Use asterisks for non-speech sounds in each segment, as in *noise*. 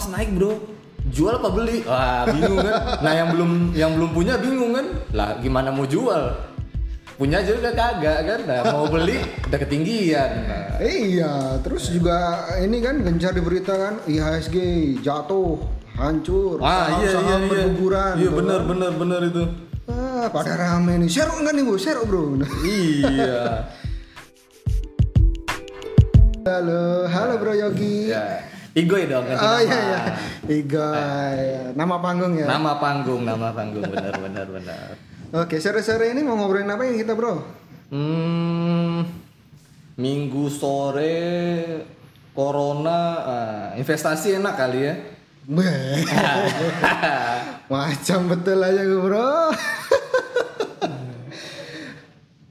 emas naik bro. Jual apa beli? Wah bingung kan. Nah yang belum yang belum punya bingung kan. Lah gimana mau jual? Punya juga kagak kan. Nah, mau beli udah ketinggian. Nah, Iya, terus juga ini kan gencar diberitakan IHSG jatuh, hancur, ah iya iya saham-saham iya berguguran. iya tuh. benar benar benar itu. Ah, pada rame nih. Share enggak nih, Bu? Share, Bro. iya. *laughs* Halo, halo Bro Yogi. ya Igoy dong Oh nama. iya iya. Iga. ya. Nama panggung ya. nama panggung nama panggung benar benar benar Oke, sore-sore ini mau ngobrolin apa ya kita, Bro? Hmm, minggu sore corona ah, investasi enak kali ya. *laughs* Macam betul aja gue, Bro.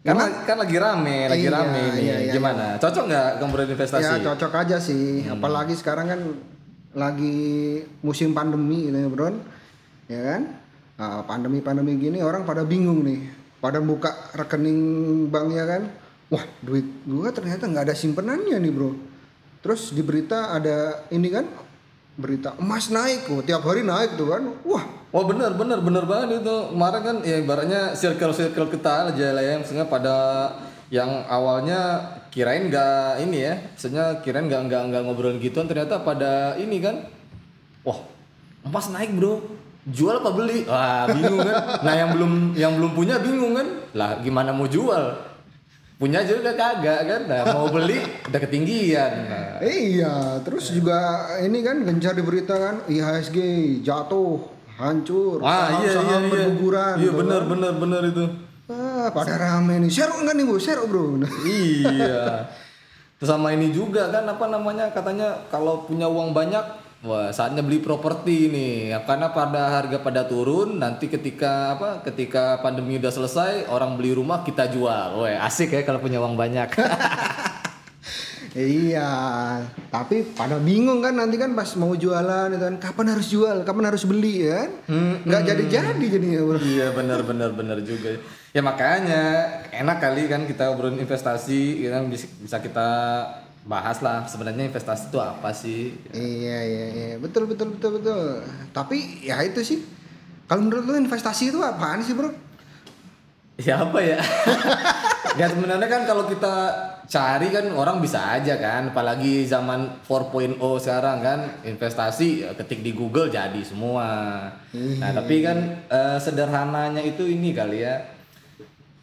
Karena kan lagi rame, lagi Iya, rame nih. iya, iya, Gimana? Cocok nggak Ya investasi? cocok aja sih, apalagi sekarang kan lagi musim pandemi gitu ya bro, ya kan? Nah, pandemi-pandemi gini orang pada bingung nih, pada buka rekening banknya kan, wah duit gua ternyata nggak ada simpenannya nih bro. Terus di berita ada ini kan, berita emas naik, oh, tiap hari naik tuh kan, wah Oh bener bener bener banget itu. Kemarin kan ya ibaratnya circle circle kita aja lah ya. Maksudnya pada yang awalnya kirain nggak ini ya. Maksudnya kirain nggak nggak nggak ngobrolin gituan ternyata pada ini kan wah emas naik bro. Jual apa beli? Wah bingung kan. Nah yang belum yang belum punya bingung kan. Lah gimana mau jual? Punya juga kagak kan. Nah mau beli udah ketinggian. Nah, Iya, terus juga ini kan gencar diberitakan IHSG jatuh, hancur, ah iya iya saham-saham iya berguguran. iya tuh. bener bener bener itu Ah, pada rame nih. Share enggak nih, Bu? Share, Bro. *laughs* iya. Terus sama ini juga kan apa namanya katanya kalau punya uang banyak wah saatnya beli properti nih karena pada harga pada turun nanti ketika apa ketika pandemi udah selesai orang beli rumah kita jual. Wah asik ya kalau punya uang banyak. *laughs* iya, tapi pada bingung kan nanti kan pas mau jualan itu kan kapan harus jual, kapan harus beli ya kan? Nggak jadi-jadi jadinya, Bro. iya benar benar benar juga. Ya makanya enak kali kan kita obrolin investasi ya kan bisa, bisa kita bahas lah sebenarnya investasi itu apa sih? Iya, iya, iya. Betul, betul, betul, betul. Tapi ya itu sih. Kalau menurut lu investasi itu apaan sih, Bro? Ya apa ya? *laughs* ya sebenarnya kan kalau kita cari kan orang bisa aja kan, apalagi zaman 4.0 sekarang kan investasi ya, ketik di Google jadi semua. Nah tapi kan eh, sederhananya itu ini kali ya,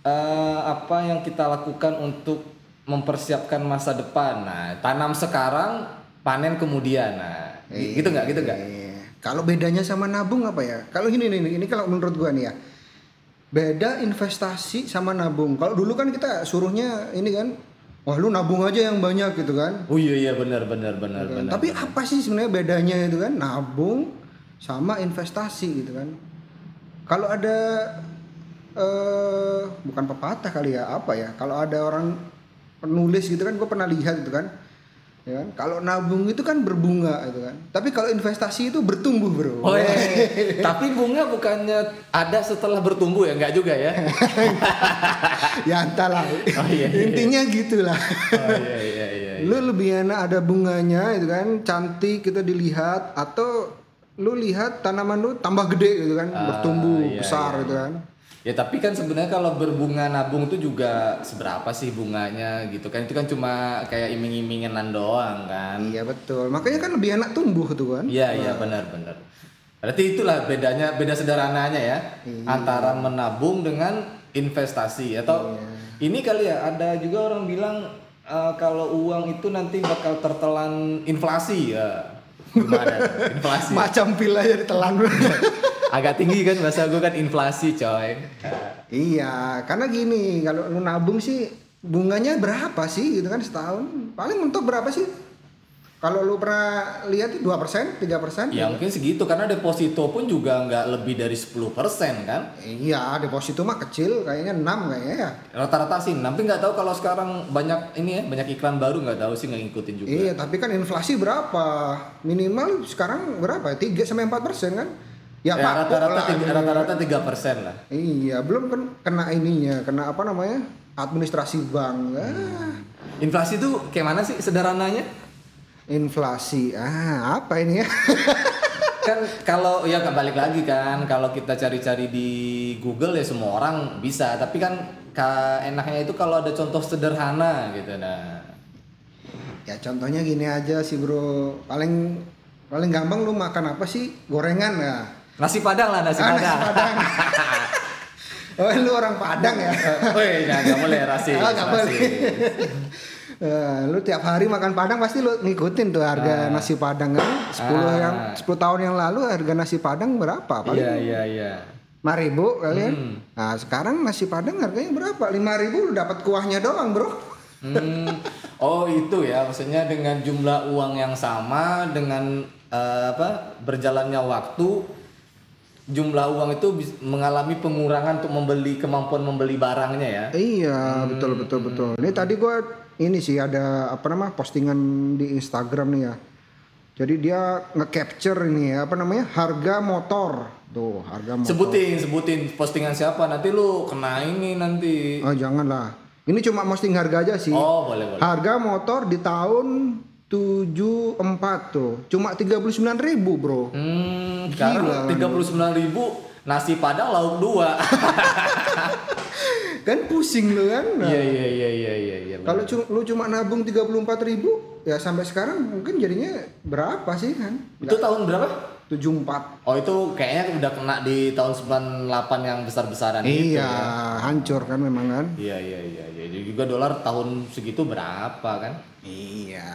Eh, apa yang kita lakukan untuk mempersiapkan masa depan. Nah tanam sekarang, panen kemudian. Nah gitu nggak gitu nggak? Iya. Kalau bedanya sama nabung apa ya? Kalau ini nih, ini kalau menurut gua nih ya. Beda investasi sama nabung. Kalau dulu kan kita suruhnya ini kan, wah lu nabung aja yang banyak gitu kan. Oh iya iya benar benar benar benar. Tapi apa sih sebenarnya bedanya itu kan nabung sama investasi gitu kan? Kalau ada eh bukan pepatah kali ya apa ya? Kalau ada orang penulis gitu kan, gue pernah lihat gitu kan, ya kan? Kalau nabung itu kan berbunga gitu kan, tapi kalau investasi itu bertumbuh bro. Oh iya. *laughs* Tapi bunga bukannya ada setelah bertumbuh ya? Enggak juga ya? *laughs* ya entahlah. Oh, iya, iya. Intinya gitulah. Oh iya iya iya. *laughs* lu lebih enak ada bunganya itu kan cantik kita dilihat atau lu lihat tanaman lu tambah gede gitu kan Ah, bertumbuh iya, besar iya. gitu kan Ya tapi kan sebenarnya kalau berbunga nabung itu juga seberapa sih bunganya gitu kan? Itu kan cuma kayak iming-imingan doang kan? iya betul makanya kan lebih enak tumbuh tuh kan Iya iya benar benar. Berarti itulah bedanya beda sederhananya ya antara menabung dengan investasi atau ini kali ya ada juga orang bilang eh, kalau uang itu nanti bakal tertelan inflasi ya. Gimana? *laughs* inflasi. macam pil aja ditelan *laughs* Agak tinggi kan bahasa gue kan inflasi coy. iya karena gini kalau lu nabung sih bunganya berapa sih gitu kan setahun paling mentok berapa sih kalau lu pernah lihat dua persen tiga persen Ya mungkin segitu karena deposito pun juga nggak lebih dari 10% kan. iya deposito mah kecil kayaknya 6 kayaknya ya Rata-rata sih, tapi nggak tahu kalau sekarang banyak ini ya, banyak iklan baru nggak tahu sih nggak ngikutin juga. Iya, tapi kan inflasi berapa? Minimal sekarang berapa? 3 sampai 4 persen kan? Ya, Ya, Pak, rata-rata rata-rata tiga persen lah. Iya, belum kan kena ininya, kena apa namanya? Administrasi bank. Ah. Inflasi itu kayak mana sih sederhananya? Inflasi. Ah, apa ini ya? *laughs* kan kalau ya balik lagi kan kalau kita cari-cari di Google ya semua orang bisa tapi kan ka, enaknya itu kalau ada contoh sederhana gitu nah ya contohnya gini aja sih bro paling paling gampang lu makan apa sih gorengan ya nasi padang lah nasi Ah, padang, nasi padang. *laughs* oh lu orang padang ya Woi, jangan nggak boleh rasis. Ah, nggak boleh. Eh, lu tiap hari makan padang pasti lu ngikutin tuh harga nasi padang kan 10 Ah. yang 10 tahun yang lalu harga nasi padang berapa paling Iya, iya, iya. lima ribu kalian Hmm. nah sekarang nasi padang harganya berapa lima ribu lu dapat kuahnya doang bro Hmm. Oh, itu ya maksudnya dengan jumlah uang yang sama dengan eh, apa? berjalannya waktu jumlah uang itu mengalami pengurangan untuk membeli kemampuan membeli barangnya ya. iya betul betul betul ini tadi gua ini sih ada apa nama postingan di Instagram nih ya jadi dia nge-capture ini ya apa namanya harga motor tuh harga motor Sebutin, sebutin postingan siapa nanti lu kena ini nanti. oh janganlah ini cuma posting harga aja sih Oh, boleh, boleh. Harga motor di tahun 74 tuh cuma 39.000 ribu bro. Hmm, Gila, sekarang puluh sembilan ribu nasi padang lauk dua. *laughs* Kan pusing lu kan. Nah, Iya iya iya iya iya. iya, Kalau cu- lu cuma nabung 34.000 ribu ya sampai sekarang mungkin jadinya berapa sih kan? Itu tahun berapa? 74. Oh itu kayaknya udah kena di tahun 98 yang besar-besaran Iya, ya. hancur kan memang kan? Iya iya iya iya. Jadi juga dolar tahun segitu berapa kan? Iya.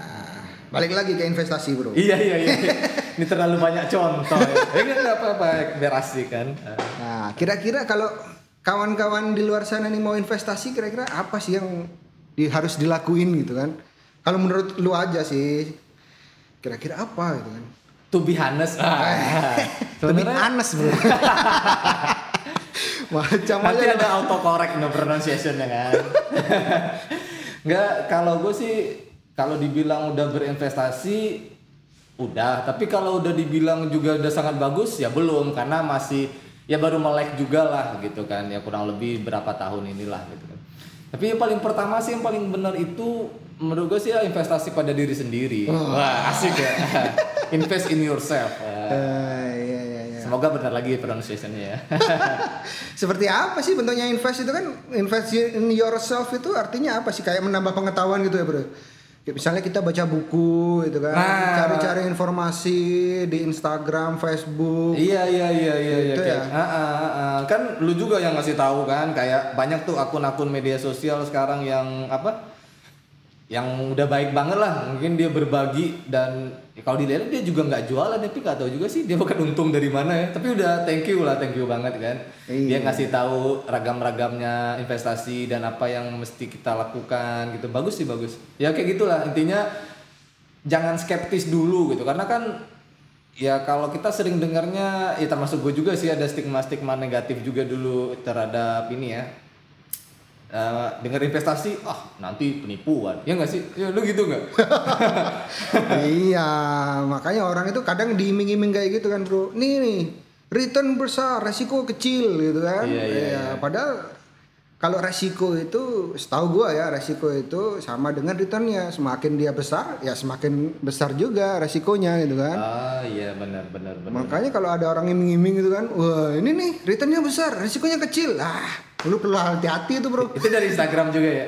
Balik lagi ke investasi, Bro. Iya iya iya. *laughs* Ini terlalu banyak contoh. *laughs* ya. Eh nggak apa-apa biar asik kan. Nah, kira-kira kalau kawan-kawan di luar sana nih mau investasi kira-kira apa sih yang di- harus dilakuin gitu kan? Kalau menurut lu aja sih kira-kira apa gitu kan? To be honest. Ah. *laughs* Lebih Sebenarnya anes, Bro. *laughs* Macam nanti aja. ada autocorrect no pronunciation ya kan. *laughs* Enggak, kalau gue sih kalau dibilang udah berinvestasi udah, tapi kalau udah dibilang juga udah sangat bagus ya belum karena masih ya baru melek juga lah gitu kan ya kurang lebih berapa tahun inilah gitu kan. Tapi yang paling pertama sih yang paling benar itu menurut gue sih ya investasi pada diri sendiri. Wah asik ya. Invest in yourself. Ya. Eh, iya, iya, iya. Semoga benar lagi pronunciationnya ya. *laughs* Seperti apa sih bentuknya invest itu kan invest in yourself itu artinya apa sih kayak menambah pengetahuan gitu ya bro? Kayak misalnya kita baca buku gitu kan, Nah. cari-cari informasi di Instagram, Facebook. Iya iya iya iya iya Gitu kayak, ya? ah, ah, ah. kan lu juga yang ngasih tahu kan kayak banyak tuh akun-akun media sosial sekarang yang apa yang udah baik banget lah. Mungkin dia berbagi dan ya kalau dilihat dia juga nggak jualan tapi nggak tahu juga sih dia bukan untung dari mana ya. Tapi udah thank you lah thank you banget kan. Dia Iya. ngasih tahu ragam-ragamnya investasi dan apa yang mesti kita lakukan gitu. Bagus sih bagus. Ya kayak gitulah. Intinya jangan skeptis dulu gitu. Karena kan ya kalau kita sering dengarnya ya termasuk gue juga sih ada stigma-stigma negatif juga dulu terhadap ini ya Eh, dengar investasi ah nanti penipuan ya nggak sih ya lu gitu nggak *laughs* iya, makanya orang itu kadang diiming-iming kayak gitu kan bro. Nih nih, return besar, resiko kecil gitu kan. Iya, iya, iya. Padahal kalau resiko itu, setahu gua ya, resiko itu sama dengan returnnya. Semakin dia besar, ya semakin besar juga resikonya gitu kan. ah iya benar benar benar Makanya kalau ada orang iming-iming gitu kan, wah ini nih returnnya besar, resikonya kecil. Ah, lu perlu hati-hati itu bro. itu dari Instagram juga ya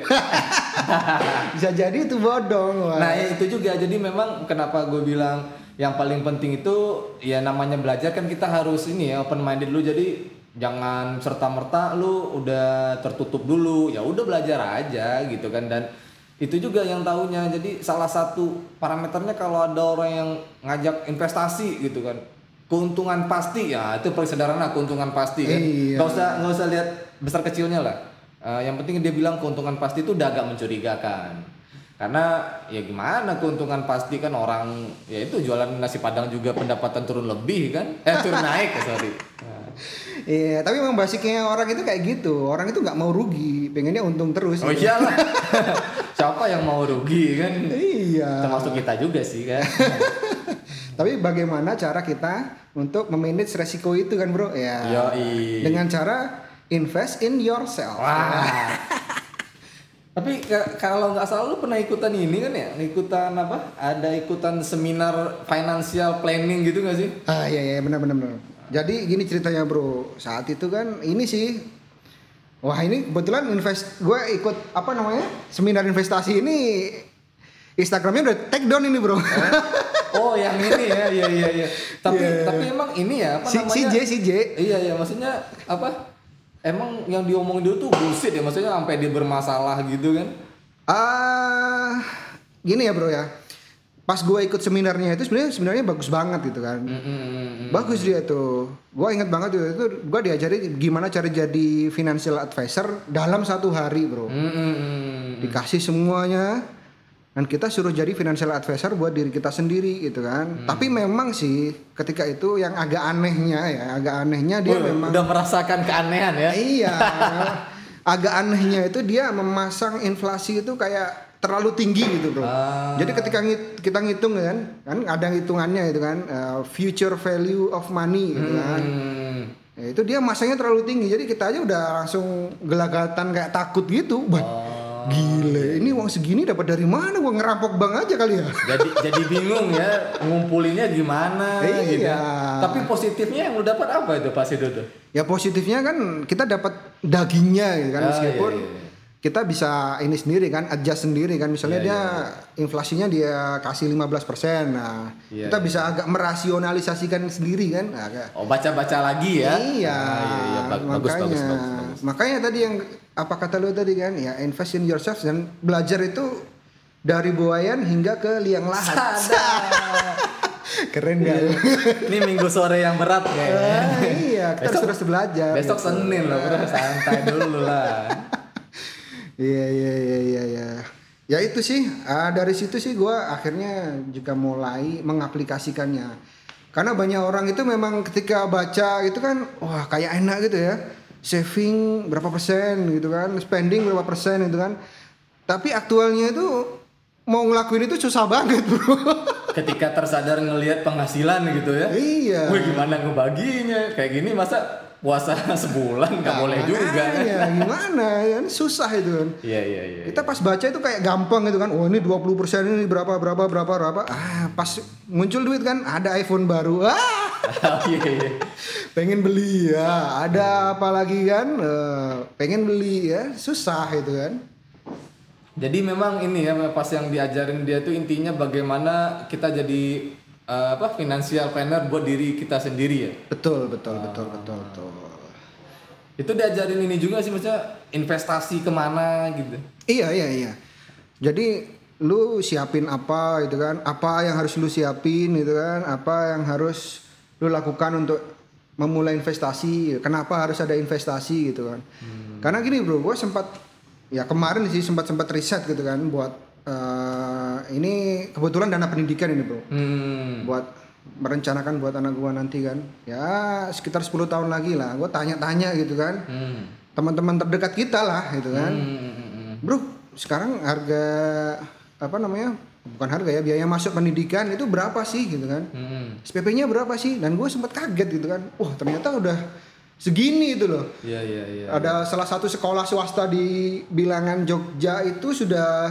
*laughs* Bisa jadi itu bodong. Wah. Nah ya itu juga jadi memang kenapa gue bilang yang paling penting itu ya namanya belajar kan kita harus ini ya open minded dulu jadi jangan serta merta lu udah tertutup dulu. Ya udah belajar aja gitu kan. Dan itu juga yang tahunya jadi salah satu parameternya kalau ada orang yang ngajak investasi gitu kan. Keuntungan pasti ya itu paling sederhana keuntungan pasti kan. Iya. nggak usah nggak usah lihat besar kecilnya lah. Eh, yang penting dia bilang keuntungan pasti itu udah agak mencurigakan. Karena ya gimana keuntungan pasti kan orang ya itu jualan nasi padang juga pendapatan turun lebih kan. Eh turun naik sorry *laughs* *laughs* Iya, tapi memang basicnya orang itu kayak gitu. Orang itu nggak mau rugi, pengennya untung terus. oh iyalah *laughs* siapa yang mau rugi kan Iya. termasuk kita juga sih kan *laughs* Tapi bagaimana cara kita untuk memanage resiko itu kan, Bro? Ya. Yoi. Dengan cara invest in yourself. wah Tapi ka- kalau nggak salah lu pernah ikutan ini kan ya? Ikutan apa? Ada ikutan seminar financial planning gitu nggak sih? Ah iya iya benar benar benar. Jadi gini ceritanya bro, saat itu kan ini sih, wah ini kebetulan invest, gue ikut apa namanya seminar investasi ini, Instagramnya udah take down ini bro. Oh, yang ini ya, iya iya iya. *laughs* Tapi Iya. tapi emang ini ya apa si, namanya? si J si J. Iya iya, maksudnya apa? Emang yang diomongin dia tuh bullshit ya, maksudnya sampai dia bermasalah gitu kan? Ah gini ya bro ya, pas gue ikut seminarnya itu sebenarnya sebenarnya bagus banget gitu kan. Mm-mm. Bagus dia tuh. Gue inget banget itu, itu gue diajari gimana cara jadi financial advisor dalam satu hari bro. Mm-mm. dikasih semuanya dan kita suruh jadi financial advisor buat diri kita sendiri gitu kan. Tapi memang sih ketika itu yang agak anehnya ya, agak anehnya dia Wih, memang udah merasakan keanehan ya? iya. *laughs* agak anehnya itu dia memasang inflasi itu kayak terlalu tinggi gitu, Bro. Ah. Jadi ketika ngit- kita ngitung kan, kan ada hitungannya itu kan uh, future value of money gitu kan. Hmm. Ya, itu dia masangnya terlalu tinggi. Jadi kita aja udah langsung gelagatan kayak takut gitu. Bah, Oh. Gile, ini uang segini dapat dari mana? Gua ngerampok bank aja kali ya. jadi jadi bingung ya ngumpulinnya gimana Iya. gitu. ya. Tapi positifnya yang lu dapat apa itu itu tuh? Ya positifnya kan kita dapat dagingnya gitu kan Ah, meskipun iya, iya. Kita bisa ini sendiri kan adjust sendiri kan misalnya Iya, dia inflasinya dia kasih 15%. Nah, Iya, kita bisa agak merasionalisasikan sendiri kan. Nah, kayak- Oh baca-baca lagi ya? Iya, Ah, iya, iya. Ba- makanya, Bagus, bagus, bagus, bagus. makanya tadi yang apa kata lu tadi kan, ya invest in yourself dan belajar itu dari buayan hingga ke liang lahat. *laughs* Keren gak? Ini minggu sore yang berat kayaknya. Ah, iya, kita harus Besok- terus belajar. Besok gitu. Senin loh, bro. Santai dulu lah. Iya iya iya iya iya. Ya itu sih ah, dari situ sih gua akhirnya juga mulai mengaplikasikannya. Karena banyak orang itu memang ketika baca itu kan wah kayak enak gitu ya. Saving berapa persen gitu kan, spending berapa persen gitu kan. Tapi aktualnya itu mau ngelakuin itu susah banget, Bro. *laughs* Ketika tersadar ngelihat penghasilan gitu ya. iya. Wih gimana ngebaginya? Kayak gini masa puasa *laughs* sebulan nggak boleh juga. Ya gimana kan susah itu kan. Iya iya iya. Kita pas baca itu kayak gampang gitu kan. Oh ini 20% ini berapa berapa berapa berapa. Ah, pas muncul duit kan ada iPhone baru. *laughs* Ah, Oh, iya iya. pengen beli ya. Ada apa lagi kan? Eh, pengen beli ya. Susah itu kan. Jadi memang ini ya pas yang diajarin dia tuh intinya bagaimana kita jadi eh, apa financial planner buat diri kita sendiri ya. Betul, betul, betul, betul, betul. Itu diajarin ini juga sih maksudnya investasi ke mana gitu. Iya, iya, iya. Jadi lu siapin apa gitu kan? Apa yang harus lu siapin gitu kan? Apa yang harus lu lakukan untuk memulai investasi? Kenapa harus ada investasi gitu kan? Karena gini bro, gue sempat ya kemarin sih sempat sempat riset gitu kan buat eh, ini kebetulan dana pendidikan ini bro, Hmm. buat merencanakan buat anak gua nanti kan. Ya sekitar 10 tahun lagi lah. Gue tanya-tanya gitu kan. Hmm. Teman-teman terdekat kita lah gitu kan. Hmm, hmm, hmm. Bro, sekarang harga apa namanya? Bukan harga ya, biaya masuk pendidikan itu berapa sih gitu kan? Hmm. SPP-nya berapa sih? Dan gue sempat kaget gitu kan. Wah, ternyata udah segini itu loh. Iya iya iya. Ada salah satu sekolah swasta di bilangan Jogja itu sudah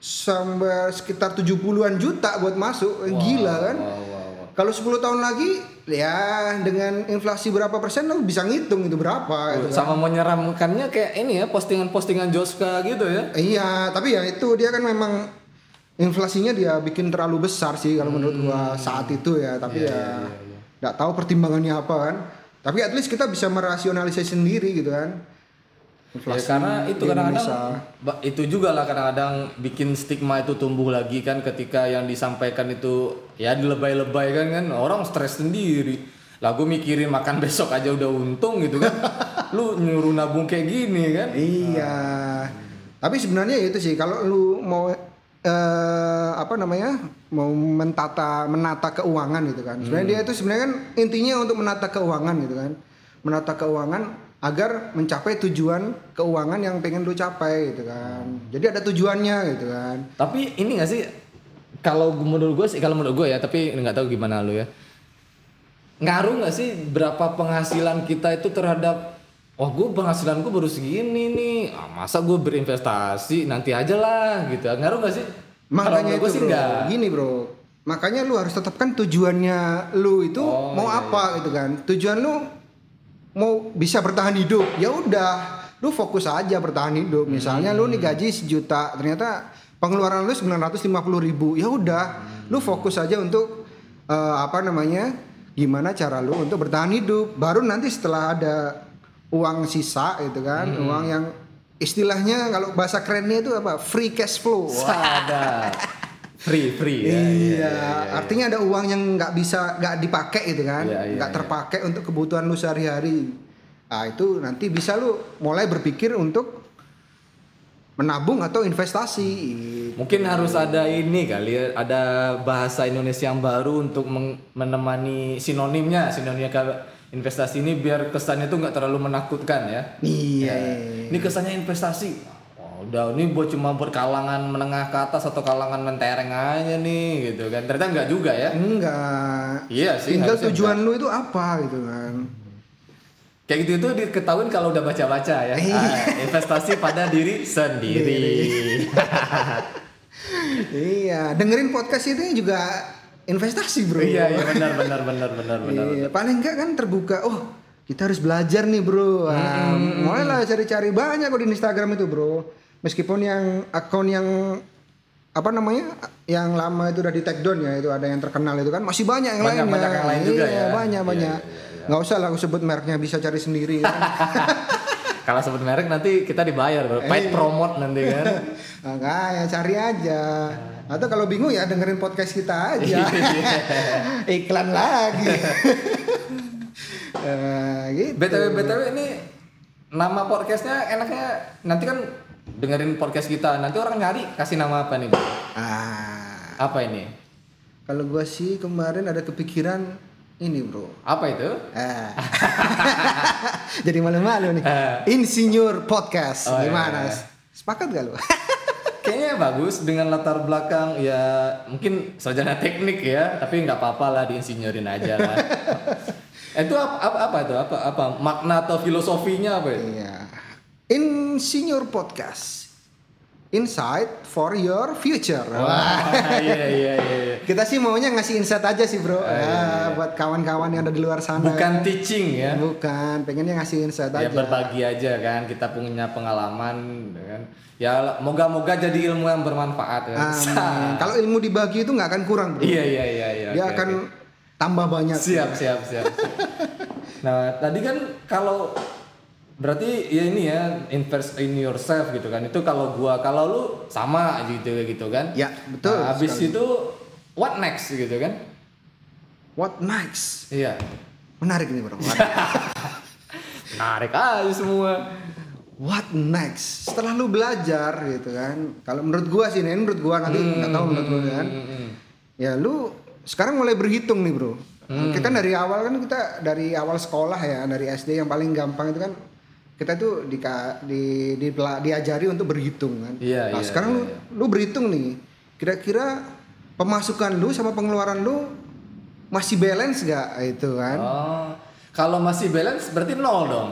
sampai sekitar 70-an juta buat masuk. Gila kan? Wow, wow, wow. Kalau 10 tahun lagi ya dengan inflasi berapa persen lo bisa ngitung itu berapa gitu kan. Sama menyeramkannya kayak ini ya postingan-postingan Joska gitu ya. Iya, tapi ya itu dia kan memang inflasinya dia bikin terlalu besar sih kalau menurut gua saat itu ya. Tapi Iya, ya iya, iya, nggak tahu pertimbangannya apa kan. Tapi at least kita bisa merasionalisasi sendiri gitu kan. Ya, karena itu kadang-kadang itu juga lah kadang-kadang bikin stigma itu tumbuh lagi kan ketika yang disampaikan itu ya dilebay-lebay kan kan orang stres sendiri. Lah gue mikirin makan besok aja udah untung gitu kan. *laughs* Lu nyuruh nabung kayak gini kan. Iya. Tapi sebenarnya itu sih kalau lu mau eh apa namanya? mau mentata menata keuangan gitu kan. Sebenarnya dia itu sebenarnya kan intinya untuk menata keuangan gitu kan. Menata keuangan agar mencapai tujuan keuangan yang pengen lu capai gitu kan. Jadi ada tujuannya gitu kan. Tapi ini gak sih kalau menurut gue sih kalau menurut gue ya tapi nggak tahu gimana lu ya. Ngaruh nggak sih berapa penghasilan kita itu terhadap oh gue penghasilan gue baru segini nih ah, masa gue berinvestasi nanti aja lah gitu ngaruh gak sih Makanya itu sih bro, enggak. gini bro. Makanya lu harus tetapkan tujuannya lu itu Oh, mau iya, apa gitu kan. Tujuan lu mau bisa bertahan hidup. Ya udah, lu fokus aja bertahan hidup. Misalnya lu nih gaji sejuta, ternyata pengeluaran lu 950 ribu. Ya udah, lu fokus aja untuk eh, apa namanya? Gimana cara lu untuk bertahan hidup. Baru nanti setelah ada uang sisa gitu kan, uang yang istilahnya kalau bahasa kerennya itu apa? Free cash flow. Wah. ada *laughs* free free ya, Iya, artinya ada uang yang nggak bisa nggak dipakai gitu kan, Iya, iya, nggak iya. terpakai untuk kebutuhan lu sehari-hari. Nah itu nanti bisa lu mulai berpikir untuk menabung atau investasi. Mungkin harus ada ini kali ya, ada bahasa Indonesia yang baru untuk menemani sinonimnya, sinonimnya kalau investasi ini biar kesannya tuh nggak terlalu menakutkan ya. Iya. Ini kesannya investasi. Udah ini buat cuma buat kalangan menengah ke atas atau kalangan mentereng aja nih gitu kan. Ternyata nggak juga ya. Enggak. Iya sih. Tinggal tujuan lu itu apa gitu kan. Kayak gitu itu diketahuin kalau udah baca-baca ya. Ah, investasi pada diri sendiri. *laughs* iya, dengerin podcast ini juga investasi bro. iya iya benar benar benar benar benar. Iya, paling enggak kan terbuka. Oh, kita harus belajar nih, Bro. Nah, mulailah cari-cari banyak kok di Instagram itu, Bro. Meskipun yang akun yang apa namanya? Yang lama itu udah di take down ya, itu ada yang terkenal itu kan masih banyak yang Banyak- lainnya. banyak yang lain juga Iya, ya. banyak Iya, banyak. Nggak usah lah aku sebut mereknya bisa cari sendiri kan. *laughs* *laughs* Kalau sebut merek nanti kita dibayar, bro. Paid promote nanti kan. *laughs* Enggak, ya cari aja. Atau kalau bingung ya dengerin podcast kita aja. Iklan lagi. Eh, gitu. BTW BTW ini nama podcastnya enaknya nanti kan dengerin podcast kita. Nanti orang nyari kasih nama apa nih? Bro? Ah, Apa ini? kalau gua sih kemarin ada kepikiran ini, Bro. Apa itu? Ah. *laughs* Jadi malu-malu nih. Insinyur podcast. Oh, iya, Gimana? iya. Sepakat gak lu? *laughs* Kayaknya bagus dengan latar belakang ya mungkin sarjana teknik ya, tapi nggak apa-apa lah diinsinyerin aja lah. *laughs* itu apa, apa apa itu? Apa apa makna atau filosofinya apa itu? Iya. Insinyur podcast. Insight for your future. Wah, iya iya iya. Kita sih maunya ngasih insight aja sih, Bro. Ah, iya, Ah, buat kawan-kawan yang ada di luar sana. Bukan teaching ya. Bukan, pengennya ngasih insight Ya aja. berbagi aja kan, kita punya pengalaman kan. Ya moga-moga jadi ilmu yang bermanfaat kan. Amin. *laughs* Kalau ilmu dibagi itu nggak akan kurang, Bro. Iya iya iya iya. Dia oke, akan oke. tambah banyak. siap siap siap. siap. *laughs* nah, tadi kan kalau berarti ya ini ya invest in yourself gitu kan. Itu kalau gua kalau lu sama gitu gitu kan. Ya, betul Nah, habis itu what next gitu kan? What next? Iya. Menarik nih, Bro. *laughs* Menarik aja semua. what next? Setelah lu belajar gitu kan. Kalau menurut gua sih, nih, menurut gua nanti nggak tahu menurut lu kan. Hmm, Ya lu sekarang mulai berhitung nih, Bro. Hmm. Kita kan dari awal kan kita dari awal sekolah ya, dari SD yang paling gampang itu kan kita tuh di, di, di diajari untuk berhitung kan. Iya, nah, iya, sekarang iya, lu lu berhitung nih. Kira-kira pemasukan lu sama pengeluaran lu masih balance gak itu kan? Oh, kalau masih balance berarti nol dong.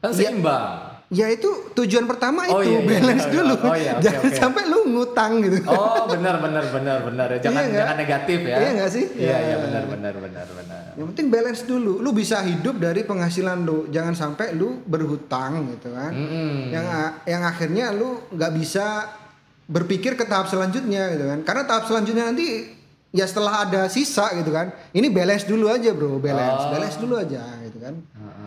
Kan Iya. seimbang. Ya itu tujuan pertama itu Oh, iya, iya, balance iya, dulu. oh, iya, Jangan oke. sampai lu ngutang gitu. Oh, benar benar benar benar. Ya, Jangan Iya jangan negatif ya. Iya nggak sih? Iya, iya Ya. benar benar benar benar. Yang penting balance dulu. Lu bisa hidup dari penghasilan lu. Jangan sampai lu berhutang gitu kan. Mm-mm. Yang a- yang akhirnya lu nggak bisa berpikir ke tahap selanjutnya gitu kan. Karena tahap selanjutnya nanti ya setelah ada sisa gitu kan. Ini balance dulu aja, Bro. Balance. Oh. Balance dulu aja gitu kan. Heeh.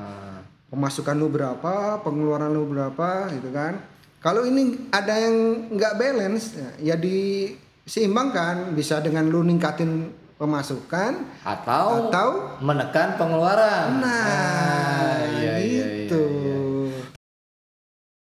Pemasukan lu berapa, pengeluaran lu berapa gitu kan. Kalau ini ada yang nggak balance ya, diseimbangkan bisa dengan lu ningkatin pemasukan Atau, atau menekan pengeluaran. nah Ah, iya.